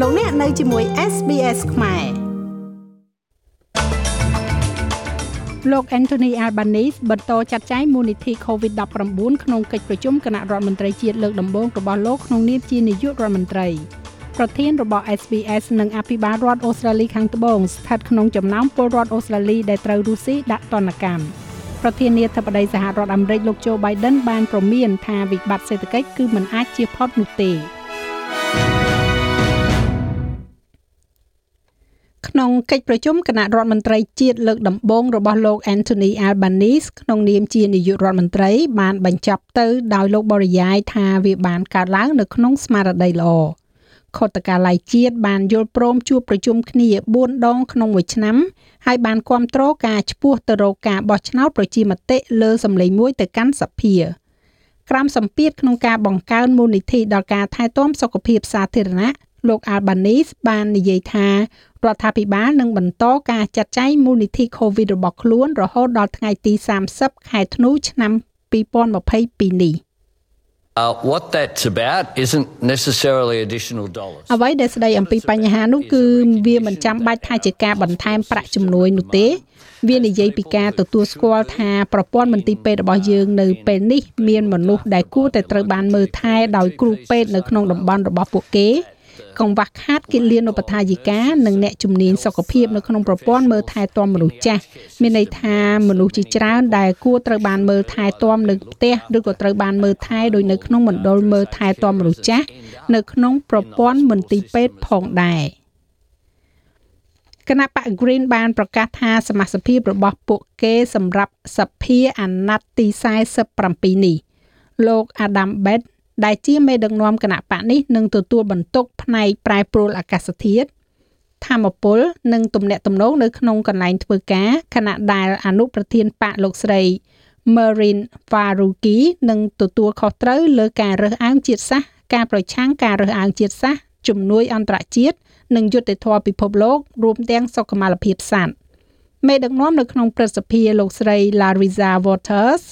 លោកអ្នកនៅជាមួយ SBS ខ្មែរលោក Anthony Albanese បន្តចាត់ចែងមូលនិធិ COVID-19 ក្នុងកិច្ចប្រជុំគណៈរដ្ឋមន្ត្រីជាតិលើកដំបូងរបស់លោកក្នុងនាមជានាយករដ្ឋមន្ត្រីប្រធានរបស់ SBS និងអភិបាលរដ្ឋអូស្ត្រាលីខាងត្បូងស្ថិតក្នុងចំណោមពលរដ្ឋអូស្ត្រាលីដែលត្រូវរុស្ស៊ីដាក់ទណ្ឌកម្មប្រធានាធិបតីសហរដ្ឋអាមេរិកលោក Joe Biden បានប្រមានថាវិបត្តិសេដ្ឋកិច្ចគឺមិនអាចជៀសផុតនោះទេ ក្នុងកិច្ចប្រជុំគណៈរដ្ឋមន្ត្រីជាតិលើកដំបូងរបស់លោក Anthony Albanese ក្នុងនាមជានាយករដ្ឋមន្ត្រី បានបញ្ចប់ទៅដោយលោកបរិយាយថាវាបានកើតឡើងនៅក្នុងស្មារតីល្អខុទ្ទកាល័យជាតិបានយល់ព្រមជួបប្រជុំគ្នា4ដងក្នុងមួយឆ្នាំហើយបានគ្រប់គ្រងការឈ្មោះទៅរកការបោះឆ្នោតប្រជាមតិលើសម្លេងមួយទៅកាន់សភាក្រមសម្ពាធក្នុងការបង្កើនមូលនិធិដល់ការថែទាំសុខភាពសាធារណៈ លោក Albanese បាននិយាយថារដ្ឋាភិបាលនឹងបន្តការចាត់ចែងមូលនិធិ COVID របស់ខ្លួនរហូតដល់ថ្ងៃទី30ខែធ្នូឆ្នាំ2022នេះ Uh, what that's about isn't necessarily additional dollars. អ្វីដែលស្ដីអំពីបញ្ហានោះគឺវាមិនចាំបាច់ថាជាការបន្ថែមប្រាក់ជំនួយនោះទេ វានិយាយពីការទទួលស្គាល់ថាប្រព័ន្ធមន្ទីរពេទ្យរបស់យើងនៅពេលនេះមានមនុស្សដែលគួរតែត្រូវបានមើលថែដោយគ្រូពេទ្យនៅក្នុងតំបន់របស់ពួកគេ កង្វះខាតគិលានុបដ្ឋាយិកានិងអ្នកជំនាញសុខភាពនៅក្នុងប្រព័ន្ធមើលថែទាំមនុស្សចាស់មានន័យថាមនុស្សជាច្រើនដែលគួរត្រូវបានមើលថែទាំនៅផ្ទះឬក៏ត្រូវបានមើលថែដោយនៅក្នុងមណ្ឌលមើលថែទាំមនុស្សចាស់នៅក្នុងប្រព័ន្ធមន្ទីរពេទ្យផងដែរគណៈបក Green បានប្រកាសថាសមាជិករបស់ពួកគេសម្រាប់សភាអាណត្តិទី47នេះលោក Adam Bett ដែលជាមេដឹកនាំគណៈបកនេះនឹងទទួលបន្ទុកផ្នែកប្រែប្រួលអាកាសធាតុធម្មពលនិងទំនាក់ទំនងនៅក្នុងកន្លែងធ្វើការខណៈដែលអនុប្រធានបកលោកស្រី Marin Faruqi នឹងទទួលខុសត្រូវលើការរើសអើងជាតិសាសន៍ការប្រឆាំងការរើសអើងជាតិសាសន៍ជំនួយអន្តរជាតិនិងយុត្តិធម៌ពិភពលោករួមទាំងសុខុមាលភាពសត្វ មេដឹកនាំនៅក្នុងព្រឹទ្ធសភាលោកស្រី Larissa Waters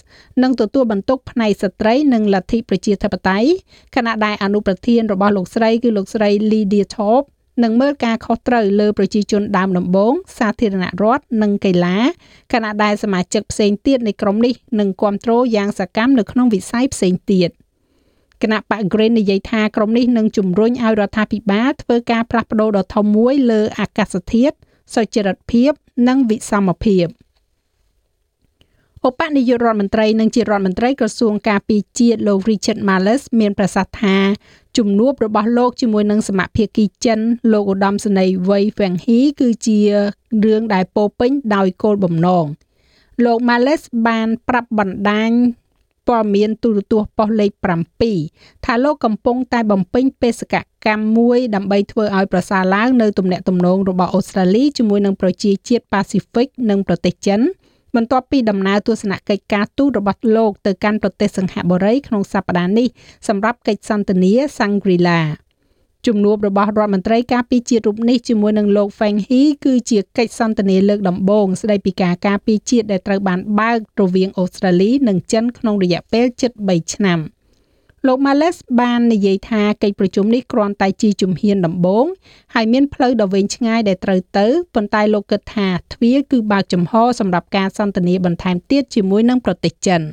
នឹងទទួលបន្ទុកផ្នែកស្ត្រីនិងលទ្ធិប្រជាធិបតេយ្យខណៈដែលអនុប្រធានរបស់លោកស្រីគឺលោកស្រី Lydia Thorpe នឹងមើលការខុសត្រូវលើប្រជាជនដើមដំបូងសាធារណរដ្ឋនិងកីឡាខណៈដែលសមាជិកផ្សេងទៀតនៃក្រុមនេះនឹងគ្រប់គ្រងយ៉ាងសកម្មនៅក្នុងវិស័យផ្សេងទៀតគណៈបក Green និយាយថាក្រុមនេះនឹងជំរុញឲ្យរដ្ឋាភិបាលធ្វើការផ្លាស់ប្តូរដ៏ធំមួយលើអាកាសធាតុ សុចរិតភាព និងវិសមភាពឧបនាយករដ្ឋមន្ត្រីនិងជារដ្ឋមន្ត្រីក្រសួងការពារជាតិលោក Richard Marles មានប្រសាសន៍ថាជំនួបរបស់លោកជាមួយនឹងសមាភិកីចិនលោកឧត្តមសេនីយ៍វៃហ្វេងហ៊ីគឺជារឿងដែលពោពេញដោយគោលបំណងលោក Marles បានប្រាប់បណ្ដាញ ព័ត៌មានទូរទស្សន៍ប៉ុស្តិ៍លេខ7ថាលោកកំពុងតែបំពេញបេសកកម្មមួយដើម្បីធ្វើឲ្យប្រសើរឡើងនៅទំនាក់ទំនងរបស់អូស្ត្រាលីជាមួយនឹងប្រជាជាតិប៉ាស៊ីហ្វិកនិងប្រទេសចិនបន្ទាប់ពីដំណើរទស្សនកិច្ចការទូតរបស់លោកទៅកាន់ប្រទេសសិង្ហបុរីក្នុងសប្តាហ៍នេះសម្រាប់កិច្ចសន្ទនា Shangri-La ជំនួបរបស់រដ្ឋមន្ត្រីការពារជាតិរូបនេះជាមួយនឹងលោក Feng He គឺជាកិច្ចសន្ទនាលើកដំបូងស្ដីពីការការពារជាតិដែលត្រូវបានបើករវាងអូស្ត្រាលី និងចិនក្នុងរយៈពេលជិត3ឆ្នាំលោក Males បាននិយាយថាកិច្ចប្រជុំនេះគ្រាន់តែជាជំហានដំបូងហើយមានផ្លូវដ៏វែងឆ្ងាយដែលត្រូវទៅប៉ុន្តែលោកគិតថាទ្វារគឺបើកចំហសម្រាប់ការសន្ទនាបន្ថែមទៀតជាមួយនឹងប្រទេសចិន។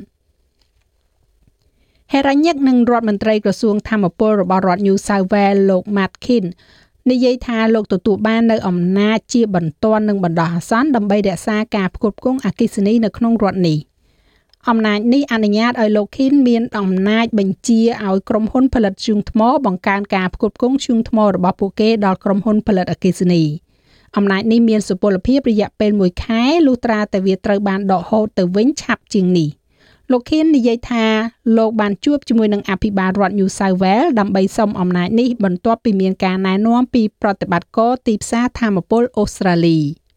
ហេរ៉ាញិកនិងរដ្ឋមន្ត្រីក្រសួងធម្មពលរបស់រដ្ឋ New South Wales លោក Matkin និយាយថាលោកទទួលបាននៅអំណាចជាបន្ទាន់នឹងបណ្ដោះអាសន្នដើម្បីរក្សាការផ្គត់ផ្គង់អគ្គិសនីនៅក្នុងរដ្ឋនេះអំណាចនេះអនុញ្ញាតឲ្យលោក Kin មានអំណាចបញ្ជាឲ្យក្រុមហ៊ុនផលិតធ្យូងថ្មបង្កើនការផ្គត់ផ្គង់ធ្យូងថ្មរបស់ពួកគេដល់ក្រុមហ៊ុនផលិតអគ្គិសនីអំណាចនេះមានសុពលភាពរយៈពេល1ខែលុះត្រាតែវាត្រូវបានដកហូតទៅវិញឆាប់ជាងនេះ លោកខៀននិយាយថាលោកបានជួបជាមួយនឹងអភិបាលរដ្ឋ New South Wales ដើម្បីសុំអំណាចនេះបន្ទាប់ពីមានការណែនាំពីប្រតិបត្តិការទីផ្សារធម្មពលអូស្ត្រាលី។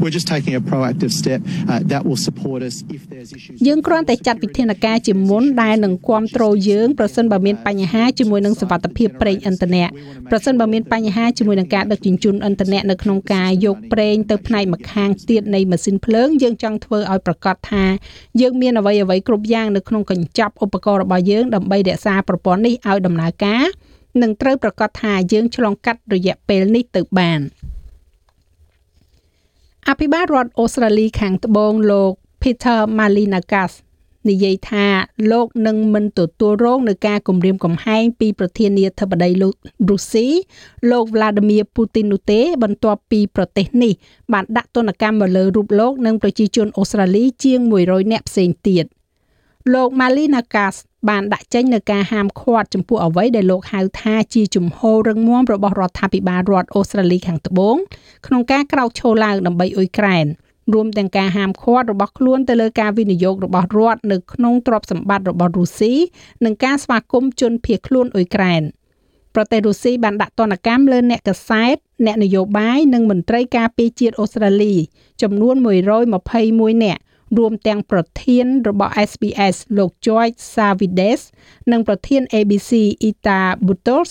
We're just taking a proactive step uh, that will support us if there's issues យើងគ្រាន់តែចាត់វិធានការជាមុនដែលនឹងគ្រប់គ្រងយើងប្រសិនបើមានបញ្ហាជាមួយនឹងសវត្ថភាពប្រេងឥន្ធនៈប្រសិនបើមានបញ្ហាជាមួយនឹងការដឹកជញ្ជូនឥន្ធនៈនៅក្នុងការយកប្រេងទៅផ្នែកម្ខាងទៀតនៃម៉ាស៊ីនភ្លើងយើងចង់ធ្វើឲ្យប្រកាសថាយើងមានអ្វីអ្វីគ្រប់យ៉ាងនៅក្នុងកញ្ចប់ឧបករណ៍របស់យើងដើម្បីរក្សាប្រព័ន្ធនេះឲ្យដំណើរការនឹងត្រូវប្រកាសថាយើងឆ្លងកាត់រយៈពេលនេះទៅបាន អភិបាលរដ្ឋអូស្ត្រាលីខាងត្បូងលោក Peter Malinagas និយាយថាលោកនឹងមិនទទួលរងនឹងការគំរាមកំហែងពីប្រធានាធិបតីលោករុស្ស៊ីលោក Vladimir Putin នោះទេ បន្ទាប់ពីប្រទេសនេះបានដាក់ទណ្ឌកម្មមកលើរូបលោកនិងប្រជាជនអូស្ត្រាលីជាង100នាក់ផ្សេងទៀតលោក Malinakas បានដាក់ចេញនៅការហាមឃាត់ចំពោះអ្វីដែលលោកហៅថាជាជំហររឹងមាំរបស់រដ្ឋាភិបាលរដ្ឋអូស្ត្រាលីខាងត្បូងក្នុងការក្រោកឈរឡើងដើម្បីអ៊ុយក្រែនរួមទាំងការហាមឃាត់របស់ខ្លួនទៅលើការវិនិយោគរបស់រដ្ឋនៅក្នុងទ្រព្យសម្បត្តិរបស់រុស្ស៊ីនិងការស្វាគមន៍ជនភៀសខ្លួនអ៊ុយក្រែនប្រទេសរុស្ស៊ីបានដាក់ទណ្ឌកម្មលើអ្នកកសែតអ្នកនយោបាយនិងមន្ត្រីការពារជាតិអូស្ត្រាលីចំនួន121នាក់ រួមទាំងប្រធានរបស់ SBS លោក George Savides និងប្រធាន ABC Ita Butos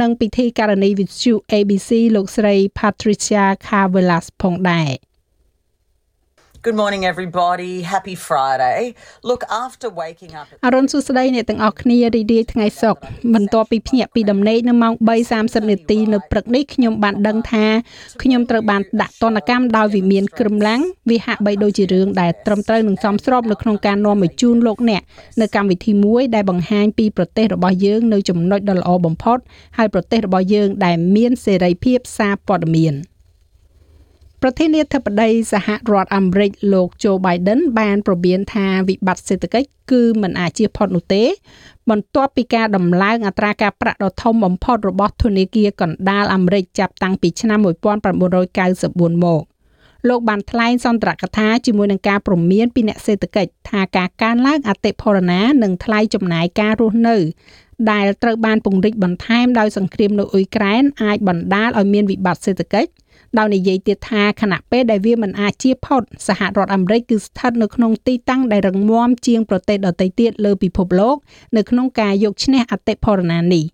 និងពិធីការនីវិទ្យុ ABC លោកស្រី Patricia Carvelas ផងដែរ Good morning everybody. Happy Friday. Look after waking up អរុនសួស្តីអ្នកទាំងអស់គ្នារីករាយថ្ងៃសុក្របន្ទាប់ពីភ្ញាក់ពីដំណេកនៅម៉ោង3:30នាទីនៅព្រឹកនេះខ្ញុំបានដឹងថាខ្ញុំត្រូវបានដាក់ទណ្ឌកម្មដោយវិមានក្រឹមឡាំងវាហាក់បីដូចជារឿងដែលត្រឹមត្រូវនឹងសមស្របនៅក្នុងការនាំមកជូនលោកអ្នកនៅកម្មវិធីមួយដែលបង្ហាញពីប្រទេសរបស់យើងនៅចំណុចដ៏ល្អបំផុតហើយប្រទេសរបស់យើងដែលមានសេរីភាពសារព័ត៌មាន។ ប្រធានាធិបតីសហរដ្ឋអាមេរិកលោក Joe Biden បានប្រមានថាវិបត្តិសេដ្ឋកិច្ចគឺមិនអាចជៀសផុតនោះទេ បន្ទាប់ពីការដំឡើងអត្រាការប្រាក់ដ៏ធំបំផុតរបស់ធនាគារកណ្ដាលអាមេរិកចាប់តាំងពីឆ្នាំ1994មកលោកបានថ្លែងសន្ទរកថាជាមួយនឹងការព្រមានពីអ្នកសេដ្ឋកិច្ចថាការកើនឡើងអតិផរណានិងថ្លៃចំណាយការរស់នៅ ដែលត្រូវបានពង្រីកបន្ថែមដោយសង្គ្រាមនៅអ៊ុយក្រែនអាចបណ្ដាលឲ្យមានវិបត្តិសេដ្ឋកិច្ច ដោយនិយាយទៀតថាខណៈពេលដែលវាមិនអាចជៀសផុតសហរដ្ឋអាមេរិកគឺស្ថិតនៅក្នុងទីតាំងដែលរឹងមាំជាងប្រទេសដទៃទៀតលើពិភពលោកនៅក្នុងការយកឈ្នះអតិផរណានេះ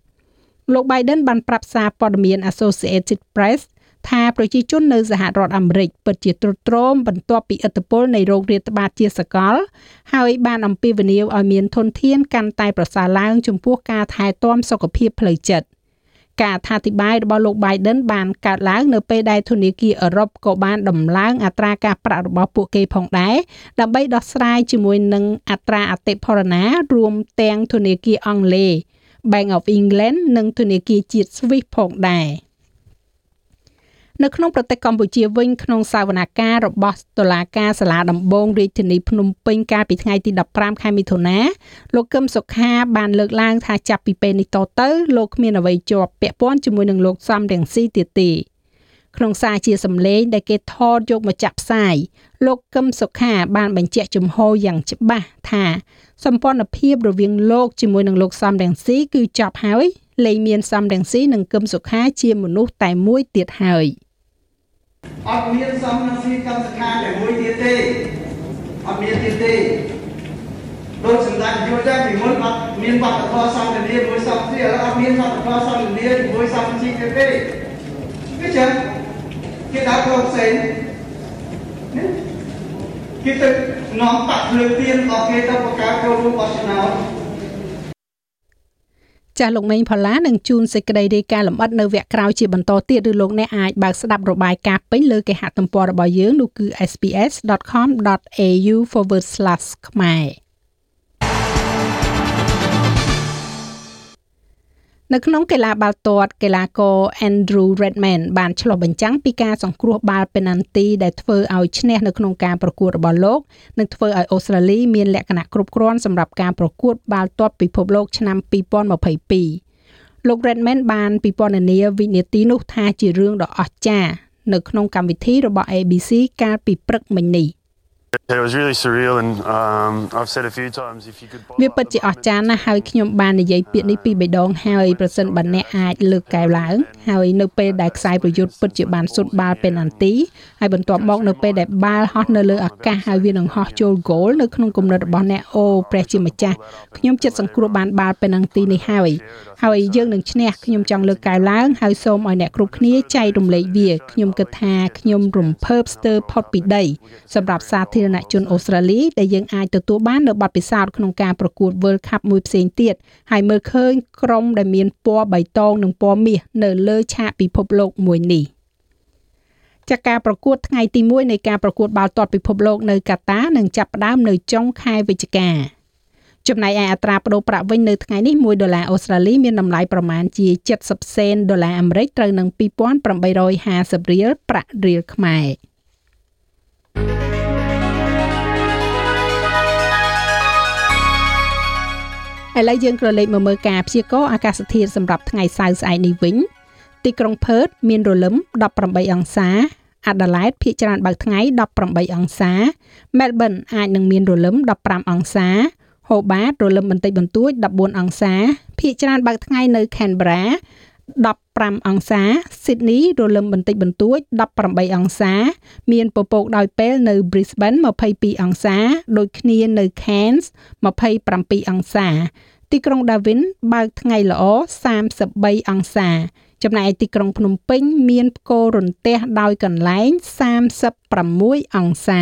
លោក Biden បានប្រាប់សារព័ត៌មាន Associated Press ថាប្រជាជននៅសហរដ្ឋអាមេរិកពិតជាទ្រុឌទ្រោមបន្ទាប់ពីឥទ្ធិពលនៃโรគរាតត្បាតជាសកល ហើយបានអំពាវនាវឲ្យមានធនធានកាន់តែប្រសើរឡើងចំពោះការថែទាំសុខភាពផ្លូវចិត្ត ការអធិប្បាយរបស់លោក Biden បានកើតឡើងនៅពេលដែលធនាគារអឺរ៉ុបក៏បានដំឡើងអត្រាការប្រាក់របស់ពួកគេផងដែរដើម្បីដោះស្រាយជាមួយនឹងអត្រាអតិផរណារួមទាំងធនាគារអង់គ្លេស Bank of England និងធនាគារជាតិ Swiss ផងដែរ។ នៅក្នុងប្រទេសកម្ពុជាវិញក្នុងសវនកម្មរបស់តុលាការសាលាដំបងរាជធានីភ្នំពេញកាលពីថ្ងៃទី15ខែមិថុនាលោកកឹមសុខាបានលើកឡើងថាចាប់ពីពេលនេះតទៅលោកគ្មានអ្វីជាប់ពាក់ព័ន្ធជាមួយនឹងលោកសំរងស៊ីទៀតទេក្នុងសារជាសម្លេងដែលគេថតយកមកចាក់ផ្សាយលោកកឹមសុខាបានបញ្ជាក់ជំហរយ៉ាងច្បាស់ថាសម្ព័ន្ធភាពរវាងលោកជាមួយនឹងលោកសំរងស៊ីគឺចប់ហើយលែងមានសំរងស៊ីនិងកឹមសុខាជាមនុស្សតែមួយទៀតហើយ។ អត់មានសំណស៊ីកម្មសខាតែមួយទៀតទេអត់មានទៀតទេដូចសម្ដេចយល់ដែរពីមុនអត់មានវប្បធម៌សន្តិនិកមួយសពទៀតឥឡូវអត់មានវប្បធម៌សន្តិនិកមួយសពជីទៀតទេវាចឹងគេដើរក្រុមផ្សេងគេទៅនាំបាក់ភ្លើងទៀនអស់គេទៅបង្កើតចូលរួមបោះឆ្នោត ចាស់លោកមេងផល្លានឹងជូនសេចក្តីរាយការណ៍លម្អិតនៅវគ្គក្រោយជាបន្តទៀតឬលោកអ្នកអាចបើកស្ដាប់របាយការណ៍ពេញលើគេហទំព័ររបស់យើងនោះគឺ sps.com.au/ ខ្មែរ នៅក្នុងកីឡាបាល់ទាត់កីឡាករ Andrew Redman បានឆ្លុះបញ្ចាំងពីការសង្គ្រោះបាល់ពេណាល់ទីដែលធ្វើឲ្យឈ្នះនៅក្នុងការប្រកួតរបស់លោកនិងធ្វើឲ្យអូស្ត្រាលីមានលក្ខណៈគ្រប់គ្រាន់សម្រាប់ការប្រកួតបាល់ទាត់ពិភពលោកឆ្នាំ2022លោក Redman បានពិពណ៌នាវិនាទីនោះថាជារឿងដ៏អស្ចារ្យនៅក្នុងកម្មវិធីរបស់ ABC កាលពីព្រឹកមិញនេះ វាពិតជាអស្ចារ្យណាស់ហើយខ្ញុំបាននិយាយពាក្យនេះពីរបីដងហើយប្រសិនបើអ្នកអាចលើកកែវឡើងហើយនៅពេលដែលខ្សែប្រយុទ្ធពិតជាបានសុទ្ធបាល់ពេណាល់ទីហើយបន្ទាប់មកនៅពេលដែលបាល់ហោះនៅលើអាកាសហើយវានឹងហោះចូលហ្គោលនៅក្នុងគំនិតរបស់អ្នកអូព្រះជាម្ចាស់ខ្ញុំចិត្តសង្គ្រោះបានបាល់ពេណាល់ទីនេះហើយហើយយើងនឹងឈ្នះខ្ញុំចង់លើកកែវឡើងហើយសូមឲ្យអ្នកគ្រប់គ្នាចែករំលែកវាខ្ញុំគិតថាខ្ញុំរំភើបស្ទើរផុតពីដីសម្រាប់សាធាររណជនអូស្ត្រាលីដែលយើងអាចទទួលបាននៅបទពិសោធន៍ក្នុងការប្រកួត World Cup មួយផ្សេងទៀតហើយមើលឃើញក្រុមដែលមានពណ៌បៃតងនិងពណ៌មាសនៅលើឆាកពិភពលោកមួយនេះចាការប្រកួតថ្ងៃទី1នៃការប្រកួតបាល់ទាត់ពិភពលោកនៅកាតានឹងចាប់ផ្ដើមនៅចុងខែវិច្ឆិកា ចំណែកឯអត្រាប្តូរប្រាក់វិញនៅថ្ងៃនេះ1ដុល្លារអូស្ត្រាលីមានតម្លៃប្រមាណជា70សេនដុល្លារអាមេរិកត្រូវនឹង2850រៀលប្រាក់រៀលខ្មែរឥឡូវយើងក៏លេខមកមើលការព្យាករណ៍អាកាសធាតុសម្រាប់ថ្ងៃសៅរ៍ស្អែកនេះវិញទីក្រុងផឺតមានរលឹម18អង្សាអាដាលេដភាគច្រើនបើកថ្ងៃ18អង្សាមែលប៊នអាចនឹងមានរលឹម15អង្សា ហូបាតរលឹមបន្តិចបន្តួច14អង្សាភាគច្រើនបើកថ្ងៃនៅ Canberra 15អង្សា Sydney រលឹមបន្តិចបន្តួច18អង្សា មានពពកដោយពេលនៅ Brisbane 22អង្សា ដូចគ្នានៅ Cairns 27អង្សា ទីក្រុង Darwin បើកថ្ងៃល្អ33អង្សា ចំណែកទីក្រុងភ្នំពេញ មានផ្គររន្ទះដោយកន្លែង36អង្សា